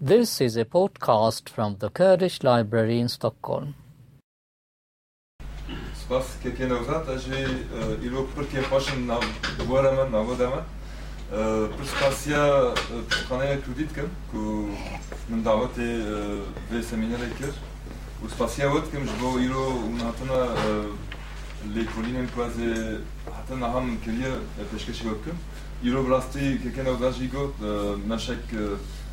This is a podcast from the Kurdish Library in Stockholm. سباس كي كاين وزات اجي الو برتي باشن نا ورما نا ودما برسباسيا تقنية كوديت كم كو من دعوتي في سمينار كير وسباسيا ود كم جبو الو ونعطينا لي كولين امبوازي حتى نعم كليا تشكشي وكم الو براستي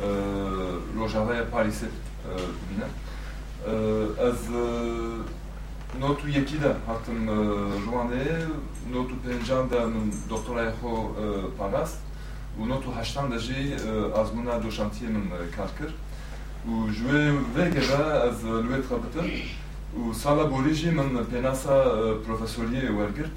Euh, l'ogerve a pas laissé euh, bien. Euh, av yekida hatem joande, notu penjan da doktor ayho hashtan da jé azmuna do chantier men kalker, ou joué vegera av loué trabuter, penasa professorier ou ergirt,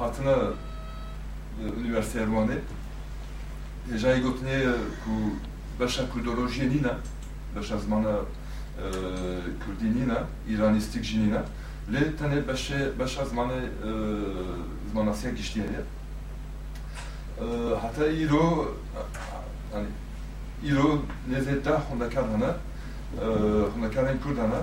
hatına Univerziteja Ruane, Deja je gotne ku baša kurdolojenina, baša zmana kurdinina, iranistik jinina, le tane baše baša zmana zmana se giştiye. Hatta iro yani iro nezetta hundakar hana hundakar kurdana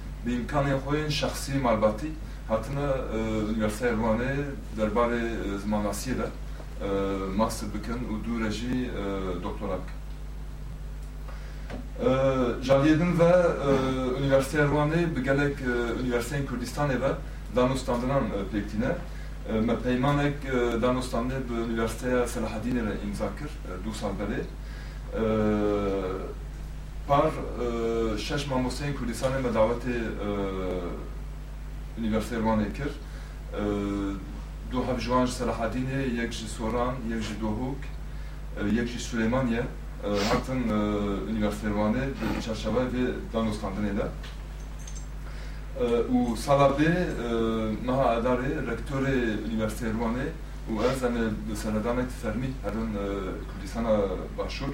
malbatî hatine Üniversiteya Rwanê derbarê zimanasiyê de master bikin û dû re jî doktora bikin. Jaliyê din ve Üniversiteya Rwanê bi gelek Üniversiteyên Kurdistanê ve danûstandinan pêk tîne. Me peymanek danûstandê bi Üniversiteya Selahaddînê re imza kir du sal belê. Par şeş mamosteyên Kurdistanê me davetê Üniversiteya Rwanê kir. Du hev ji Selahaddînê, yek ji Soran, yek ji Dohuk, yek ji Süleymaniye hatin Üniversiteya Rwanê di çarşeva vê danûstandinê de. û sala bê meha edarê rektorê Üniversiteya Rwanê û ez em bi seredanek fermî herin Kurdistana başûr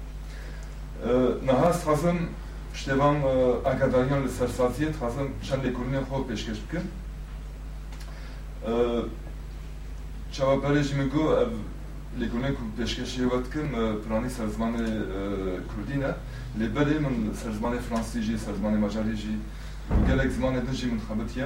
نها حەزم شتێوان ئاگاداریان لە سەرسازیت حەزم چەند لێکردنی خۆ پێشکەش بکەن چاوەپەرێژی پشکشی وقت پێشکەشیێوەتکەم پرانی سازمان کردینه. لێبەرێ من سەرزمانی فرانسیژی سەرزمانی مەجاریژی گلک زمان دژی من خەبەتە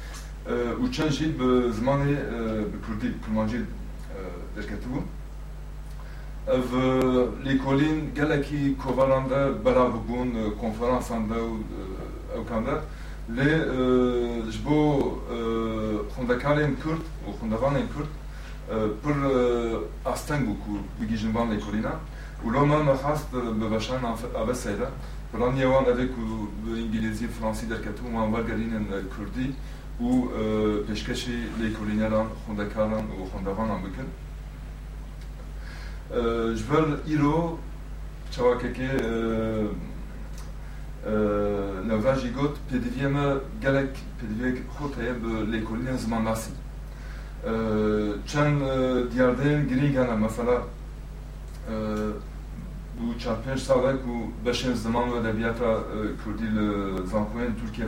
û çend jî bi zimanê bi kurdî kurmancî derketibûn ev lêkolîn gelekî kovaran de belav bûn konferansan de û ewkan de lê ji bo xwendekarên Kurd û xwendevanên Kurd pir asteng bû ku bigîjin van lêkolîna û lo me me xast bi veşan avesê de Planiye wan ev ku bi îngilîzî Fransî derketibû wan wergerînin Kurdî u euh, peshkashi leikolinalan hondakalan u hondavan ambuken. Euh, Jvel ilo chawakeke euh, na vajigot pediviem galek pedivek hoteb leikolinen zman lasi. Çen diyarden giringana mesela bu çarpınç sağlık bu beşen zaman ve edebiyata Kürdi zankoyen Türkiye.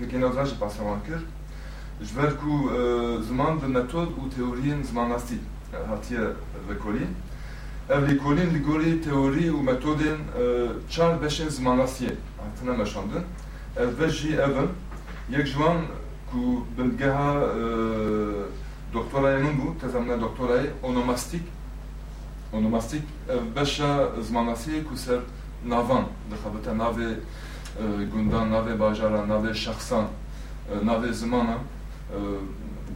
in pêkên ew jî pasewan kir ji ber ku ziman bi metod û teoriyên zimanastî hatiye vekolîn ev lêkolîn li gorî teorî û metodên çar beşên zimanastiyê hatine meşandin ev ve jî ev in yek ji wan ku bingeha doktorayê min bû tezamina doktorayê onomastik. Onomastik. Beşa zimanastiyê ku ser navan. Dixebite navê gundan navê bajara navê şexsan navê zimanan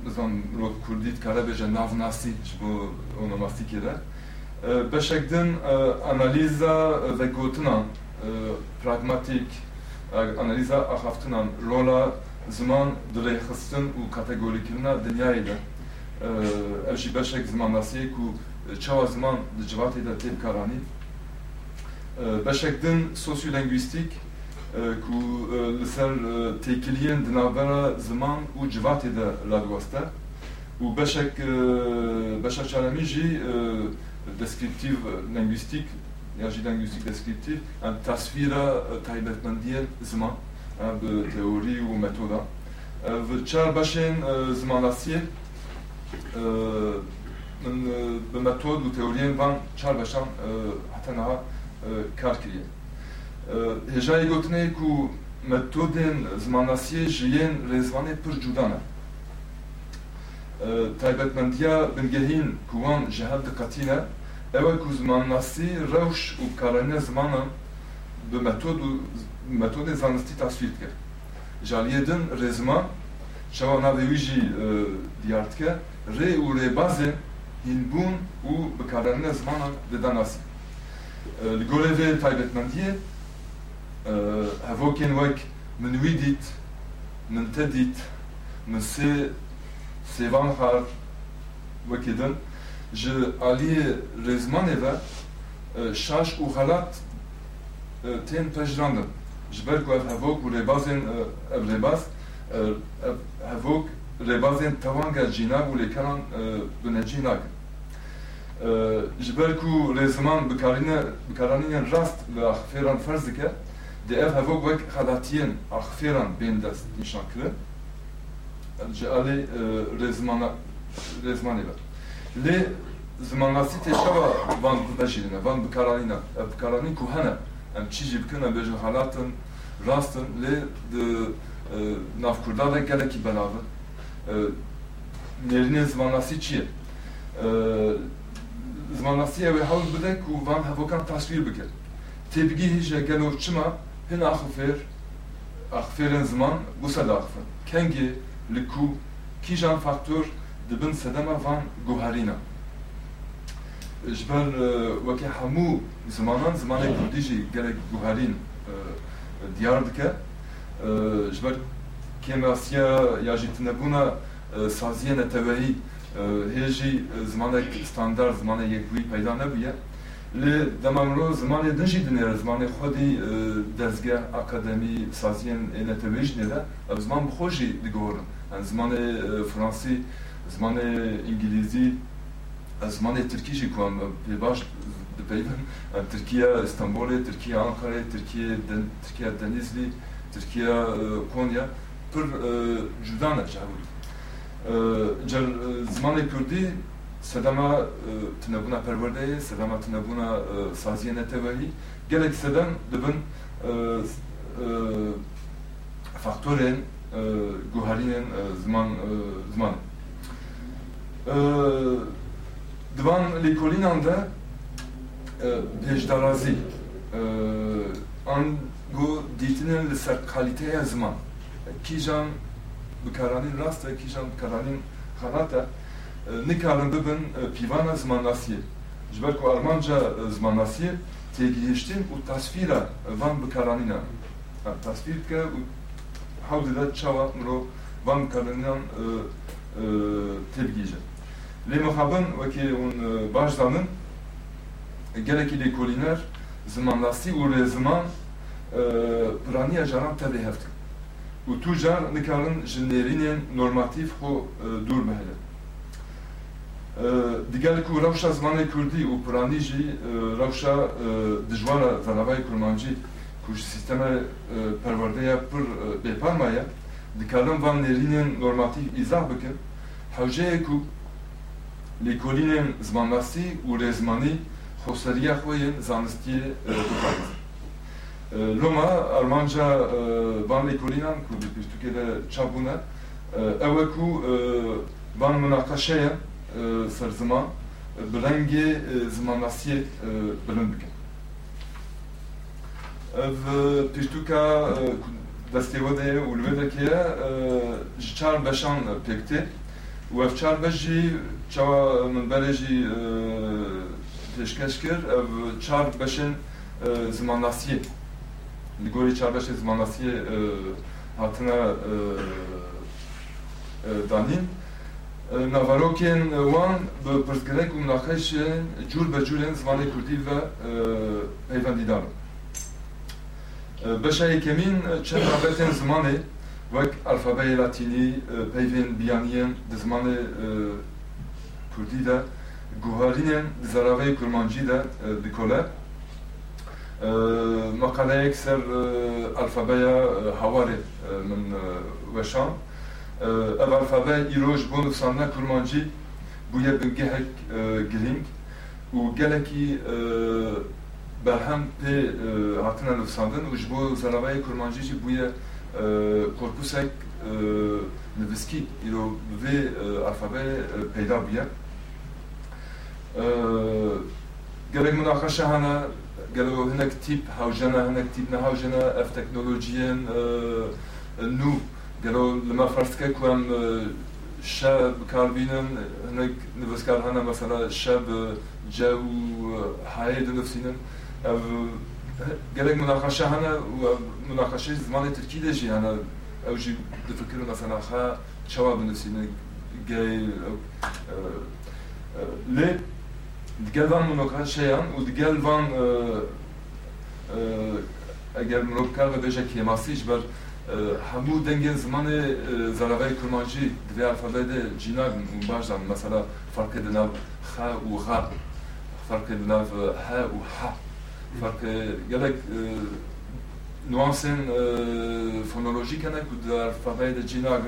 bizan ro kurdî dikare bêje navnasî ji bo onomastikê de. Beşek din analiza vegotinan pragmatik analiza axaftinan rola ziman dirêxistin û kategorîkirina dinyayê de. Ev jî beşek zimanasiyê ku çawa ziman di civatê de tê bikaranî beşek din ku li ser têkiliyên di navbera ziman û civatê de radiweste û beşek beşa çaremî jî deskriptîv lingwîstîk ya jî lingwîstîk deskriptîv yani tasvîra taybetmendiyên ziman bi teorî û metoda. Vi çar beşên zimanasiyê min bi metod û teoriyên van çar beşan heta niha kar kiriye gotinê ku metodên zimanasiyê ji yên rêzvanê pir cuda ne taybetmendiya bingehîn ku wan ji hev diqetîne ew e ku zimannasî rewş û karaniya zimanan bi metod û metodê zanistî tasvîr dike jaliyê din rêziman şewa navê wî jî diyar dike rê û rêbazên hînbûn û bikaraniya zimanan dida nasî li gorê vê Euh, avoken wek men widit, men tedit, men se se van har wekeden je ali rezmaneve şaş u halat ten pejrandan. Je ber ku avok u rebazen evrebaz euh, euh, avok rebazen tavanga cina u lekaran bne cina. Je ber ku rezman bekarinien rast ve aferan ferzike. dike di ev hevok wek xelatiyên axifêran bên dest nîşan kirin ji alê rêzmanê ve lê zimanlasî têşeva van bibejîrine van bikaranîna ev bikaranîn ku hene em çî jî bikin em bêjin halatin rastin lê di navkurda ve gelekî belavin nêrînên zimanlasî çi ye زماناسیه و حول بده که وان هفوکان تصویر Hin axifir, axifirên ziman gusel axifin. Kengî li ku kîjan faktör dibin sedema van guherîna. Ji ber e, wekî hemû zimanan zimanê Kurdî jî gelek guherîn e, diyar dike. E, ji ber kêmrasiya ya jî tinebûna saziyên etevehî hêjî zimanek. لی دمامرو زمان دنجی دنیر زمان خودی دزگه اکادمی سازین نتویج نیده اب زمان بخوشی دگورن زمان فرانسی زمان انگلیزی زمان ترکیجی کنم باش دپیدم ترکیه استانبول ترکیه آنکاره ترکیه دن ترکیه دنیزلی ترکیه کنیا پر جدانه جهود جر زمان کردی sedama të nebuna përvërdeje, sedama të nebuna sazjene të vëhi, gelek sedam dëbën faktoren, guharinen zman, zman. Dëvan likolinan dhe bjejdarazi, an gu ditinin lësër kaliteje zman. Kijan bukaranin rast ve kijan bukaranin harata, ee, nekarin bibin e, pîvana zimandasiyê. Ji ber ku armanca e, zimandasiyê e, têgihiştîn û tasvîra van bikaranîna. Tasvîr dike û hewdê de çawa mirov van bikaranînan têbigêje. Lê mixabin wekî hûn baş danin gelekî lêkolîner zimandasî û rêziman piraniya caran tevê hevdin. û tu car nikarin ji nêrînên normatif xwe dûr. دیگر کو روشا زمان کردی و پرانی جی روشا دجوار زنابای کرمانجی کوش سیستم پرورده یا پر بپرمایه دکارن وان نرینین نورماتیف ایزاه بکن حوجه کو لیکولین زمانلاسی و رزمانی خسریه خوین زانستی بپرمایه Loma Almanca van lêkolînan ku di pirtûkê de çapbûne ew e ku van münaqeşeya ser ziman bi rengê zimannasiyê bilind bikin. Ev pirtûka destêwedê û li vê vekê ye ji çar beşan pêk tê û ev çar beş jî çawa minberê jî pêşkeş kir ev çar beşên zimannasiyê Ligori çardaş zmanasiye hatına danin. Navarokên wan bi pirsgirêk û naxeşên cûr be cûrên zimanê Kurdî ve peywendîdar. Beşa yekemîn çend rabetên zimanê wek alfabeyê latînî, peyvên biyaniyên di zimanê Kurdî de guharînên di zaraveyê kurmancî de dikole. مقالەیەک سەر ئەلفەبەیە هەوارێ من وەشان ev alfabe îroj bo nivsana kurmancî bûye bi gehek giling û gelekî berhem pê hatine nivsandin û ji bo zerabeyê kurmancî jî bûye korpusek niviskî îro vê alfabe peyda bûye gelek münaqaşe hene gelo hinek tîp hewjene hinek tîp ne hewjene ev teknolojiyen nû گرو لما فرض که کم شب کار بینم هنگ نبز کار هنم مثلا شب جو حیه دو نفسینم أو گرگ مناقشه هنه و مناقشه زمان ترکی ده جی هنه أو جی دفکر مثلا خواه چوا گی لی دیگر وان مناقشه هن و دیگر وان اگر مروب کار و بیشه کیماسی جبر همو دنگین زمان زرابه کرمانجی دوی الفابه ده جیناگ باش مثلا فرق دناو خ و غ فرق دناو ه و ح فرق گلک نوانسن فونولوژیک هنک و در الفابه ده جیناگ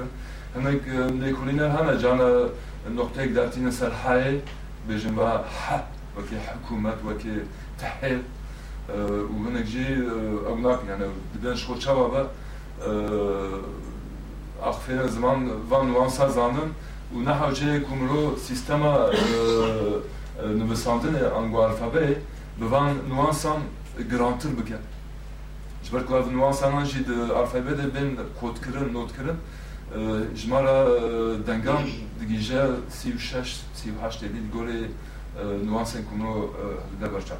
هنک نیکولینر هنه جانا نقطه درتین سر های بيجن بقى ح وكي حكومات وكي تحيل وهناك جي أوناك يعني بدنا شغل Akferez van, van vansa zanen u nehawçeyê ku mirov sîstema nivîsandinê ango alfabeyê bi van nuansan girantir bike. Ji ber ku ev nuansanan jî di alfabedê bên kodkirin notkirin. Jimara dengan digîje sî û şeş sî û heştê dî gorê nuansên ku mirov hilde berçe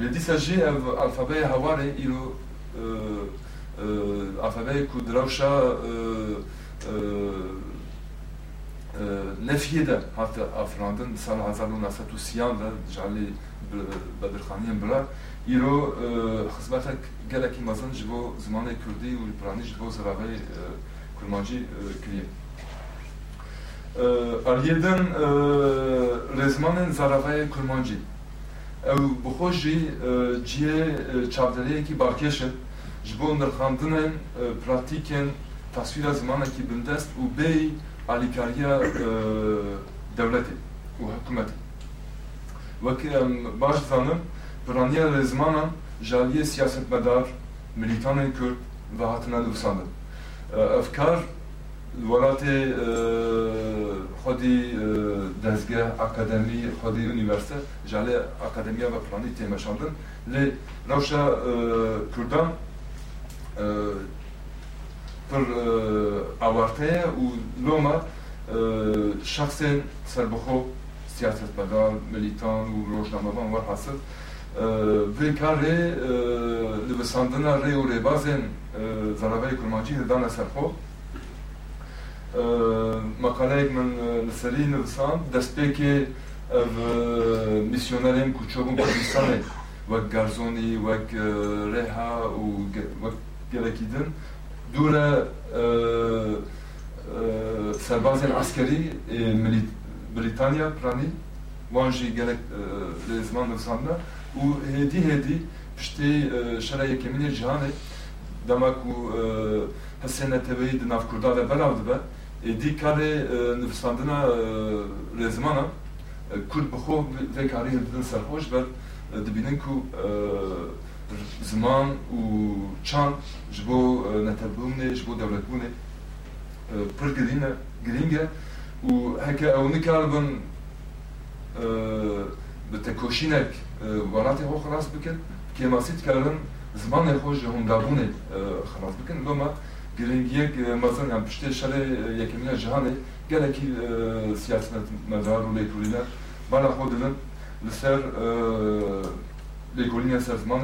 lê dîsa jî ev alfabeyê hewarê ئافەبەیە و درەوشە نەفیدە هاتە ئافراندن سال 1930 لە جاالی بەدرخانیان برا ئیرۆ خزمەتێک gelekî mezin ji bo zimanê Kurdî û Piranî ji bo ziravê kurmancî kiriye. Eriyedin rêzmanên zaravayê kurmancî. Ew bixwe jî ciyê çavdereyekî barkeş in ji bo nirxandinên e, pratikên tasvîra zimanekî bindest û bêyî alîkariya e, dewletê û hikûmetê wekî em baş dizanim piraniya rêzmanan ji aliyê siyasetmedar milîtanên kurd ve hatine divsandin e, efkar welatê xwedî dezgeh akademî xwedî üniversite ji alê akademiya ve piranî têmeşandin lê rewşa kurdan për avarteja u loma shaxsen serboho siyasetmedar, militan, u rojnamadan var hasıl ve kare li re u re bazen kurmancı hedana serho makaleyek min li ev misyonerên ku çobûn reha gerek idin. Dure e, e, serbazên askerî e, Britanya pranî wan jî gelek e, lê ziman nivsanda û hêdî hêdî piştê e, şera yekemînê cihanê dema ku e, hesêne teveyî di nav kurda de belav dibe êdî karê e, nivsandina e, lê zimana e, kurd bi xwe vê karî hirdidin serxweş ber dibînin ku e, زمان و çan ji bo netebûnê ji bo dewletbûnê pir girîne girîng e û heke ew nikaribin bi tekoşînek welatê xwe xelas bikin kêmasî dikarin zimanê xwe ji hundabûnê xelas bikin loma girîngiyek mezin yan piştê şerê yekemîna cihanê gelekî siyasetmedar û lêkolîne bala xwe dibin li ser lêkolîna ser ziman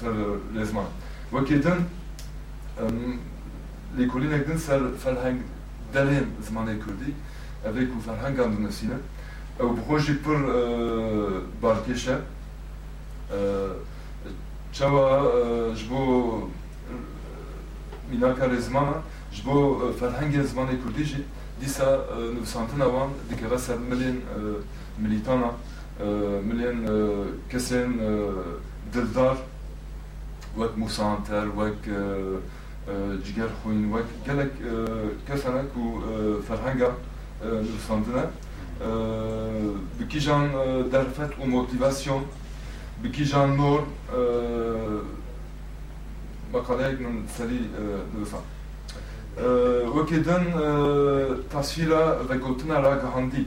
fel lezman. Waketen, l'école nekden fel felhang dalem zman ekodi, avec ou felhang andonasine, ou projet pour barkesha, çava jbo minaka lezmana, jbo euh, felhang zman ekodi jit, disa euh, nefsantin avan dikara ser euh, milyen militana, milyen kesen dildar, وك مسانتر وك آه، آه، جيجر خوين وك قالك آه، كسرك وفرهنجا نوساندنا بكيجان درفت وموتيفاسيون بكيجان نور مقالهك من سالي نوسان وكدن تصويرا وقوتنا را جهاندي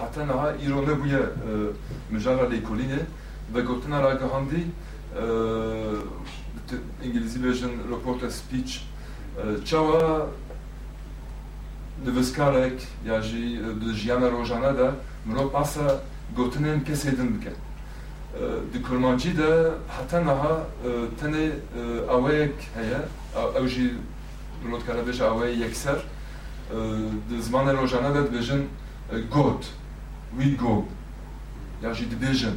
حتى نها إيرونه بويا مجارة ليكولينه وقوتنا را جهاندي ئینگلیزی بێژن رپۆرتە سپیچ. چاوە دەستکارێک یاژی ژیانە ڕۆژانەدا مرۆ پاسە گوتنێن کەسێ دن بکەن di kurmancî de heta niha tenê awayek heye ew jî rotkara bêj awayê yekser di zimanê rojane de dibêjin got wî got ya jî dibêjin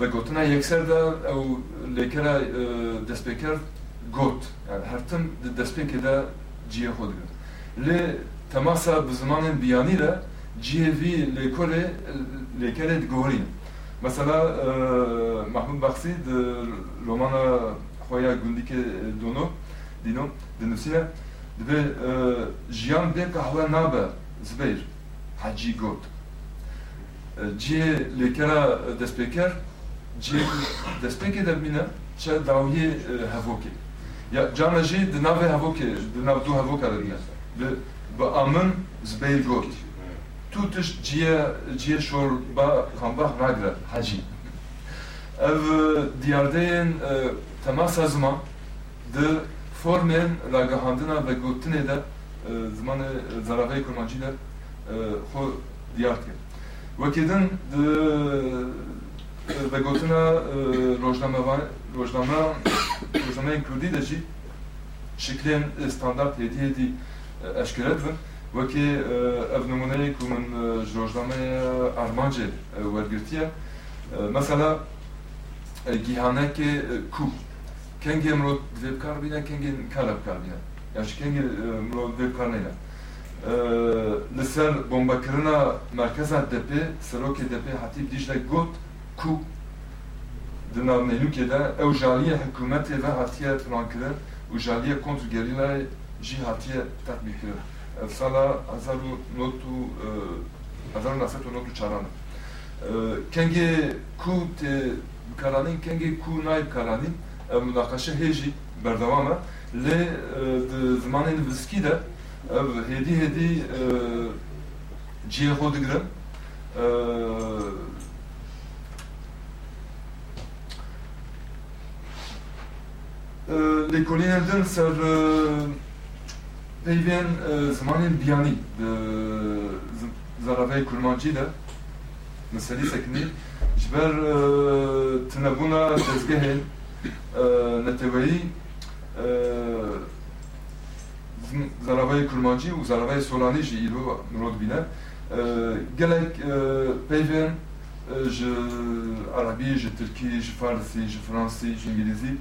بەگوتنا یەکسەردا ئەو لێکرا دەستپێکرد گوت هەرتم دەستپێکدا جیە خۆدگرت لێ تەماسا جیه وی لیکر لیکر لێکەرێت گۆرین مثلا محمود بەخسی ڕۆمانە خۆیان گوندیکە دینو دینۆ دنووسە دبێ ژیان که قەهوە نابه زبیر حجی گوت gundîkê dono dîno dinivîsîne dibe jiyan bê qehwe nabe zibêr hecî got ciyê lêkera destpêker ciyê destpêkê de bîne çe dawiyê hevokê ya cana jî di navê hevokê di nav du hevoka de bîne bi amin zibêr got tu tişt ciye ciye şor ba kambah nagre hacı. Ev diyardeyên temasa ziman di formên ragihandina ve gotinê de zimanê zaraveyê kurmancî de xwe diyar dike. Wekî din di vegotina rojname rojnameyên Kurdî de jî şiklên standart hêdî hêdî eşkere dibin وەکی ئەف نمونەیەک و من ژۆژنامەیە ئارمانجێ وەرگرتیە مەسەلا گیهانەکێ کو کەنگێ مرۆ دوێ بکار بینە کەنگێ کارە بکار بینە یاش کەنگێ مرۆ دوێ بکار ee, li ser bombakirina merkeza depê serokê depê Hetîb Dicle got ku di navnelûkê de ew jaliyê hikûmetê ve hatiye firankirin û jaliyê kontrgerîlayê jî hatiye tetbîk kirin. Ev sala hezar û not û hezar neset û not û çaran. Kengê ku tê bikaranîn, kengê ku nayê bikaranîn, ev ev hedi hedi cihe xwe digre لێکۆلی هەردن سەر دەیبێن زمانێن بیانی زەرەفەی کورمانجی دە مسەری سەکنی ji ber tinebûna dezgehên neteweyî zalavay kulmancı, u zalavay solani ji îro mirov bîne. Euh, Gelek euh, peyvên euh, ji Arabî, ji Tirkî, ji Farsî, ji Fransî, ji İngilîzî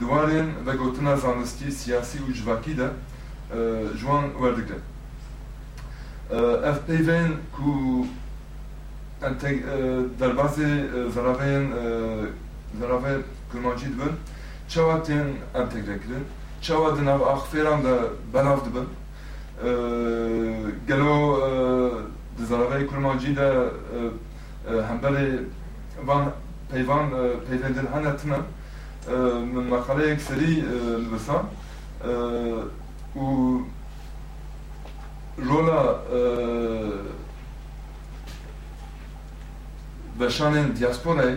diwarên vegotina zanistî, siyasî û civakî de ji wan werdike. Ev peyvên ku derbasê zaraveyên zaravê kulmancî dibin, çawa tên entegre kirin. Tschauer den aber auch Fehlern der Banav de Ben. Gallo de Zalavay Kulmanji de Hambali van Peyvan Peyvendin Hanatna من مقالة يكسري لبسان و رولا بشان دياسبورا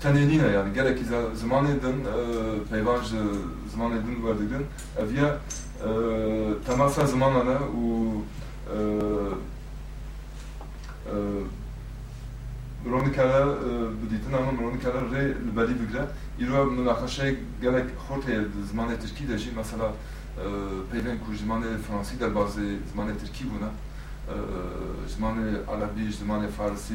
taneliğine yani gerek iza zaman edin, e, peyvaj e, zaman edin var dedin, evye temasa zamanana u e, Ronikala biditin ama Ronikala re libeli bigre. İro münakaşaya gerek horteye zamanı Türkiye'de jî mesela peyven ku zamanı Fransız der bazı zamanı Türkiye buna zamanı Arabi, zamanı Farsi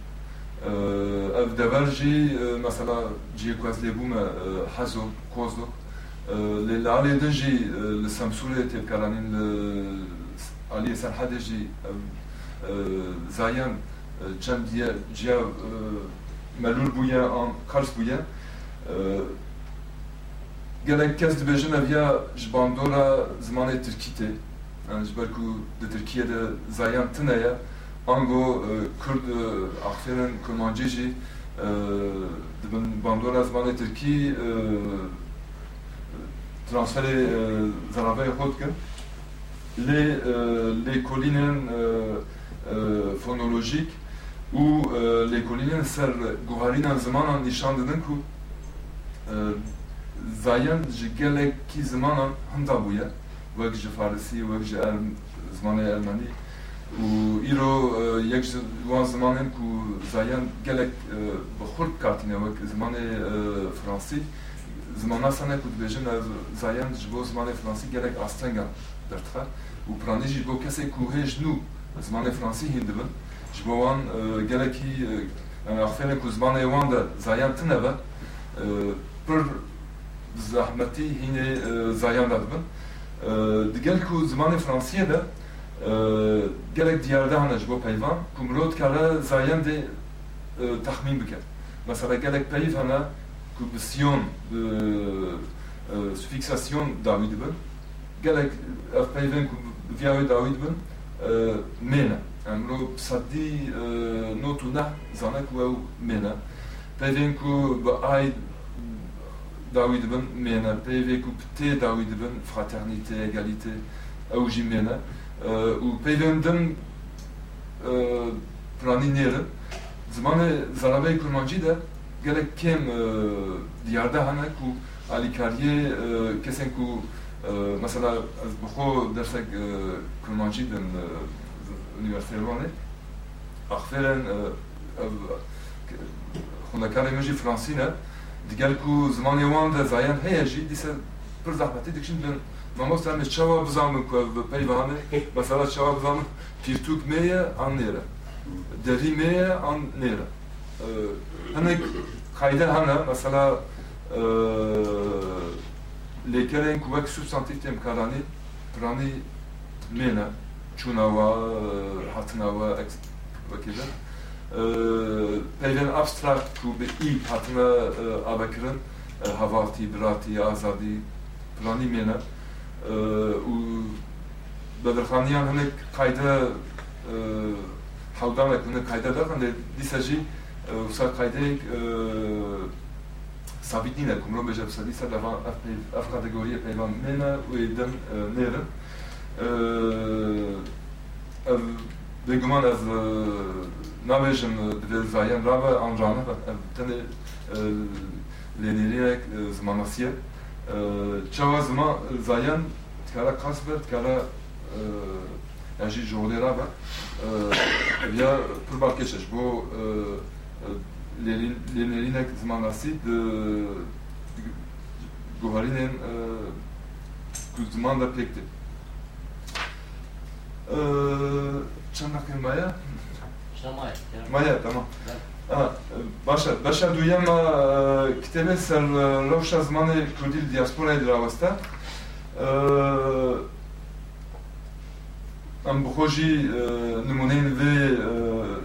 اف دابا جي مثلا جي كواز ليبوما حزو كوزو اللي علي دجي السمسولة تبقى راني علي سرحة دجي زايان جان ديا جيا ملول بويا ان كارس بويا gelek kes dibêjin eviya ji bandora zimanê Tirkîtê. Yani ji ber ku di Tirkiye de zayan tune ye, ango kurd axterin kurmancî jî di bin bandora zimanê tirkî transferê zaravayê xwe dikin lê lêkolînên fonolojîk û lêkolînên ser guharînan zimanan nîşan didin ku zayan ji gelekî zimanan hinda bûye wek ji farisî wek îro yek ji wan zimanên ku zayan gelek bi xurt katîne wek zimanê Fransî zimana sene ku dibêjin zayan ji bo zimanê Fransî gelek astengan derdixe û piranî jî bo kesê ku hêj nû zimanê Fransî hîn dibin ji bo wan gelekî axferên ku zimanê wan de zayan tune be pir zahmetî hînê zayan da dibin digel ku zimanê Fransiyê de gelek diyarda hene ji bo peyvan ku mirov dikare zayan de texmîn bike mesela gelek peyv hene ku bi siyon bi fiksasyon dawî dibin gelek ev peyvên ku via wê dawî dibin mêne mirov sedî not û neh zane ku ew mêne peyvên ku bi ay dawî dibin mêne peyvê ku bi tê dawî dibin fraternîte egalîte ew jî mêne u peygamberden praninleri zamanı zarabey kurmancı da gelek kem diyarda hana ku ali kariye kesen ku mesela az buxo dersek kurmancı den üniversite romanı axferen خونەکانی مژی فرانسینە دیگەل و زمانی وان دەزایەن هەیە ژی دیسە پر زەحمەتی دکشن pir zehmetî dikişin bin mamosta me çawa bizamin ku ev peyva hene mesela çawa bizamin pirtûk me ye an nêre derî me ye an nêre hinek kayde hene mesela lêkerên ku wek substantif têm karanî piranî mêne çûna we hatina we wekê de peyvên abstrakt ku bi î hatine avekirin hevaltî biratî azadî piranî u badarxonni ham hinek qayda havdalek hinek qaydada qanday disaji usa qaydek sabitnina kumlo beja usa disa davan af kategoriya peyvan mena u edem neren به گمان از نویشم به زاین را به آنجانه و تنه لینیریک زماناسیه çawa ziman zayan dikare qas be dikare yani jî ji holê rabe ya pir balkêş e ji bo lênêrînek zimanasî di guherînên ku ziman de pêk tê çend dakika maye maye tamam باشه بشه دویم کتاب سر روش زمان کردی دیاسپورای دراوسته ام بخوشی نمونه و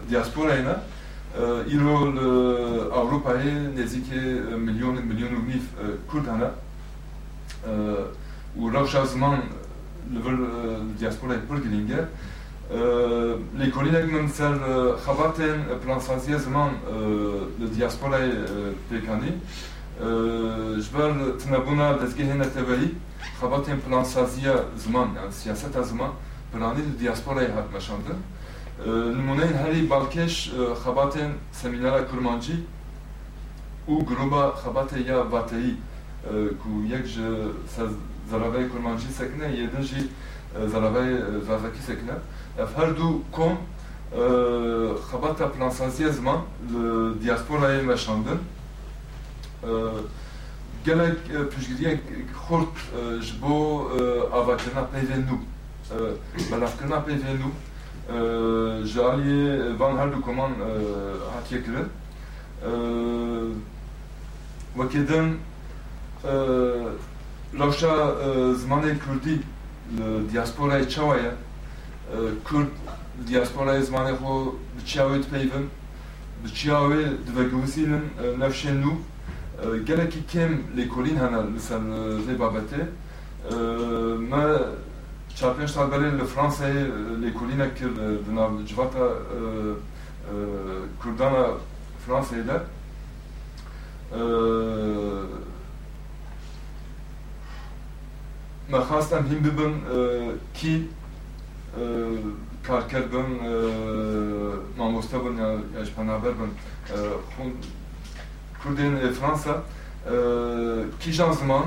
دیاسپورای نه ایرو اروپای نزدیک میلیون میلیون و نیف کرد هنه و روش زمان لور دیاسپورای Euh, les collègues m'sel xabaten plansaziyezman li diasporayê pêkanî ji ber tinebûna dezgehên tevî xebatên plansaziya ziman yani siyaseta ziman planî li diasporayê hat meşandin Limoneyên herî balkêş xebatên seminera kurmancî û groba xebatê ya vateyî euh, ku yek ji zeraveyê kurmancî sekine yedin jî zarabeyê zazakî sekine ev her du kom xebata plansaziya ziman li diasporayê meşandin gelek piştgiriyek xurt ji bo avakirina peyvên nû belavkirina peyvên van her du koman hatiye kirin wekî din rewşa zimanê دیاسپۆرای چاوایە کورد دیاسپۆرای زمانی خۆ بچیاوێت پەیون بچیاوێ دوێگووسینن نەفشێن و gelekî kêm lêkolîn hene li ser lê babetê me çarpêş sal berê li Fransayê lêkolînek kir di nav civata Kurdana Fransayê de me xastem hîn bibin kî karker bin mamoste bin ya ji penaber bin xûn Kurdên Fransa kîjan ziman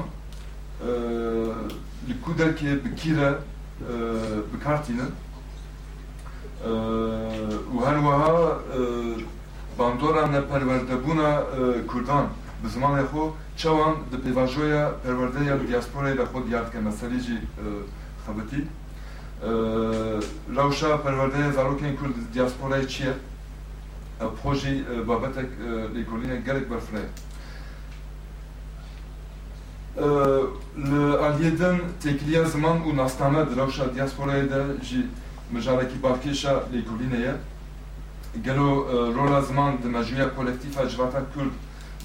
li ku derkê bi kîre bikartînin û her wiha bandora neperwerdebûna Kurdan به زمان خو چوان د پیواژویا پرورده دیاسپورای د خود یاد کنه سلیجی خبتی روشا پرورده زاروکین کل دیاسپورای چیه پروژی بابتک لیکولین گلک برفره li Aliyedin tekliya zaman û nastana di rewşa diasporayê de jî mijarekî bavkêşa lêkolînê ye gelo rola zaman di mecmuya kolektifa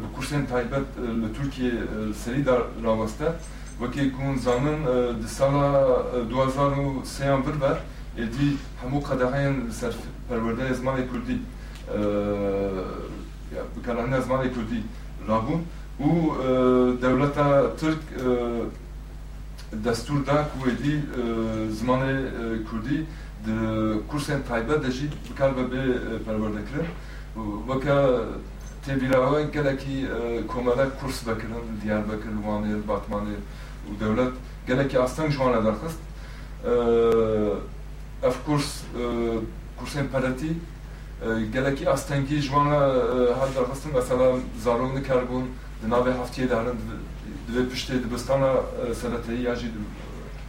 bi kursên taybet li Tirkiye serî da raweste wekî ku zanin di sala du hezar û sêyan vir ve êdî hemû qedeheyên li ser perwerdeyê zimanê Kurdî بکارانه زمان کردی رابون و دولت ترک دستور دا کویدی زمان کردی د کورسن تایبه دجی بکار به پرورده کرد وکا tebiraven geleki e, komelek kurs bekirin Diyarbakır, Vanir, Batmanir u devlet geleki aslan jwana derxist. Ev kurs e, kursên pereti e, gelekî astengî jwana her derxistin mesela zarok nikarbûn di navê heftiyê de herin divê piştê dibistana sereteyî ya jî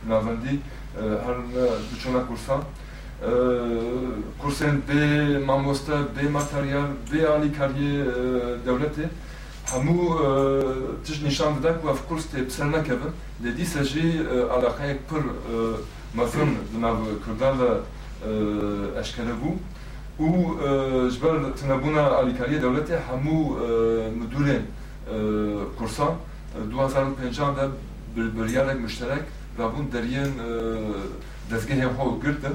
navendî her diçûna kursan. کورسن بێ مامۆستا بێ ماتریال بێ علی کاریە دەولەتێ هەموو تش نیشان بدا و ئەف کورس تێ پسەر نەکەبن لە دیسەژێ علاقەیەک پر مەفرم ناو کوردان لە ئەشکەرە بوو و ji ber tinebûna alîkariya dewletê hemû müdûrên kursan 2005 de biryarek müşterek rabûn deriyên dezgehên xwe girdin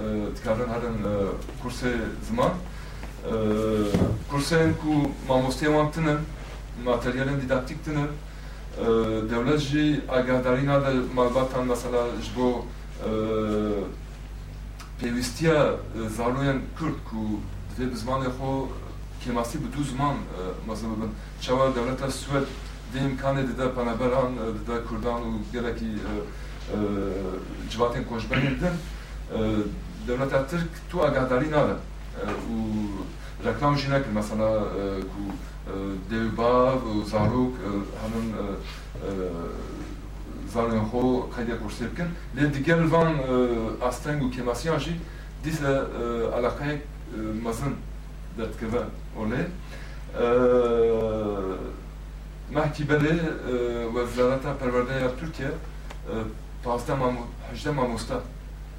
هرن کورس زمان کورسین کو ماموستی وان تنن ماتریالن دیداکتیک تنن devlet jî agadarîna de malbatan mesela ji bo pêwîstiya zaroyên Kurd ku divê bi zimanê xwe kemasî bi du ziman mezin bibin çawa devleta Swêd vê imkanê dide penaberan dide Kurdan û gelekî civatên koçberên din devleta Tirk tu agadarî nade û reklam jî nekir mesela ku devbav û zarok hemin zarên xwe qediya kursê bikin lê digel van asteng û kemasiyan jî dîsa alaqeyek mezin derdikive olê mehkî belê Wezareta Perwerdeya Tirkiye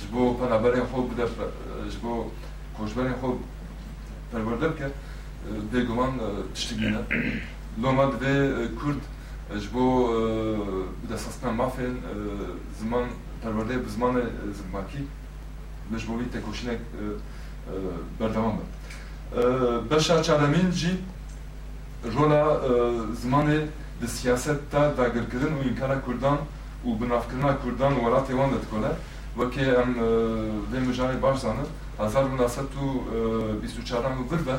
جبو پنابرین خوب بده جبو کوشبرین خوب پرورده بکه بێگومان تشتگینە لۆمە دەبێ کورد ji bo destesten mafên ziman perwerdê bi zimanê zimbakî li ji bo vî tekoşînek berdewam be beşa çaremîn jî rola zimanê di siyaseta dagirkirin û inkara kurdan û binavkirina kurdan welatê wan de dikole bîst û çaran û vir be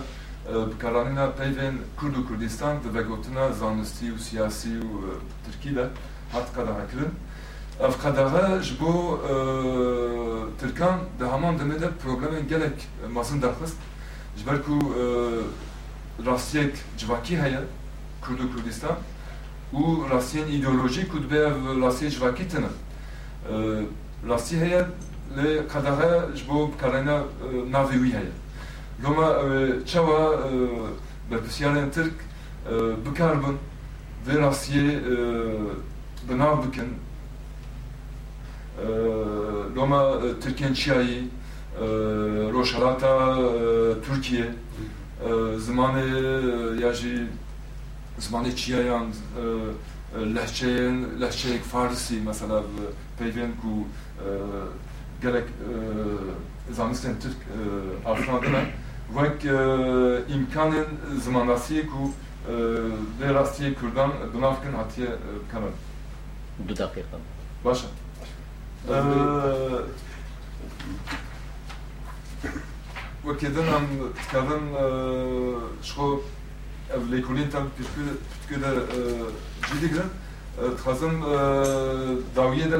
bikaranîna peyvên Kurd û Kurdistan di vegotina zanistî û siyasî û Tirkî de hat qedehekirin ev qedehe ji bo Tirkan di heman demê de problemên gelek mezin derxist ji ber ku rastiyek civakî heye Kurd Kurdistan û rastiyên îdeolojîk ku dibe ev rastiyê civakî لاستی هیا لی قەدەهەیە ji بۆ بکارێنە ناوی وی هەیە لۆمە چەوە به پسیاران ترک بکار بن دێ ڕاستیە بەناو بکن لۆمە ترکێن چیایی ترکیه زمانی یا یاژی زمانی چیایان لەهچەیەن یک فارسی مثلاً پەیوێن کو gelek zanistên Türk arxandine wek imkanên zimanasiyê ku vê rastiyê Kurdan binav bikin hatiye bikarin. Du dakika. Başa. Wekê din em dikarin ji xwe ev lêkolîn te pîrtûkê de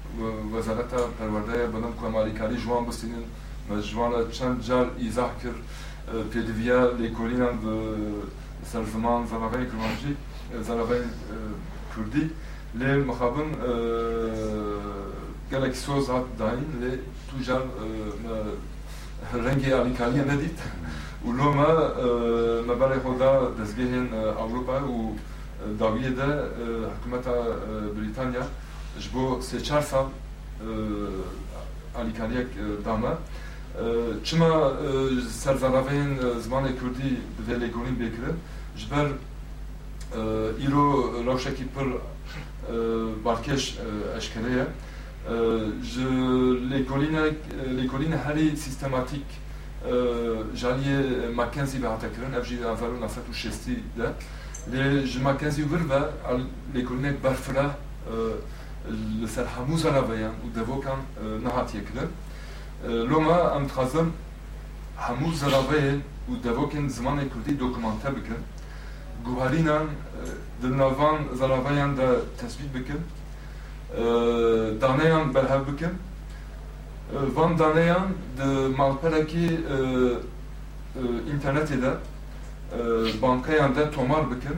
وەزارەتە پەروەردەیە بەنم کۆماریکاری جوان بستینن بە جوانە چەند جار ئیزاح کرد. پێدویە لێکۆلینان سەر زمان زەرەغەی کرمانجی زەرەغەی کوردی لێ مەخابن gelek söz hat dahin le tujar rengi alikaliye ne dit uloma mebare hoda dezgehin Avrupa u daviye de hükümeta Britanya çima serzaraveyên zimanê Kurdî bi vê lêkolîn bêkirin ji ber îro rewşekî pir barkêş eşkere ye ji lêkolînek lêkolîn herî sîstematîk jaliyê Mackenzie ve hate kirin ev jî avaru neset û şêstî de lê ji Mackenzie vir ve lêkolînek berfira لەسەر هەموو زەنەبەیان و دەبۆکان نەهاتیەکردن لۆمە ئەم تخوازم هەموو زەرابەیە و دەبۆکن زمانی کوردی دۆکمانتە بکەن گوهارینان دناوان زەرابەیان دە تەسبیت بکەن دانەیان بەرهەب بکەن van daneyan de malpereki internetê de bankayan de tomar bikin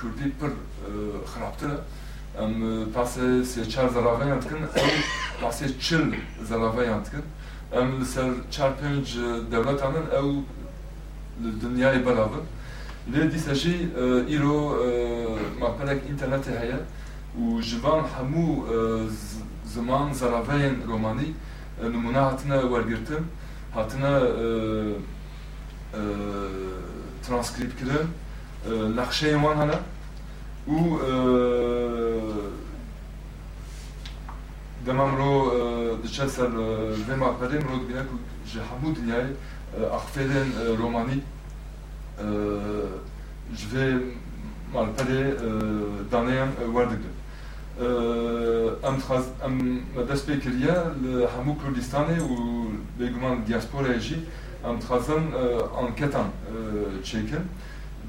کوردی پر خراپتره ام پاسه سه چهار زلاوه یان دکن ام پاسه چل زلاوه یان دکن ام لسر چهار پنج دولت آنن أو دنیای بلاون لی دیساجی ایرو ماپلک اینترنت هیا و جوان همو زمان زلاوه رومانی نمونه هاتنه ورگرتن هاتنه ترانسکریب کردن نقشه وان هنه و دمام رو دچه سر وی مقبره مرو بینه که جه همو دنیای اخفیدن رومانی جوه مالپره دانیان وردگدن ام تخاز ام دست بکریه همو کردستانه و بگمان دیاسپورا جی ام تخازن انکتان چیکن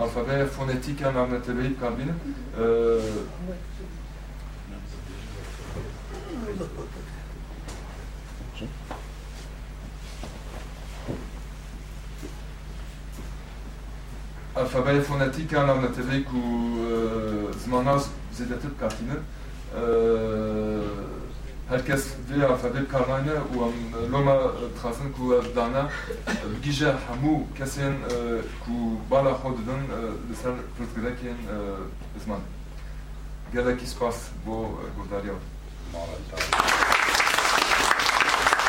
alfabe fonetiken rahmetli Beyit Kalbi'nin e, alfabe fonetik rahmetli Beyit ku e, zmanaz هركس في فادي كارناينا و لوما تخاصن كو دانا بجيجا حمو كاسين كو بالا خود دن لسان فرتكراكين اسمان جالا كي سباس بو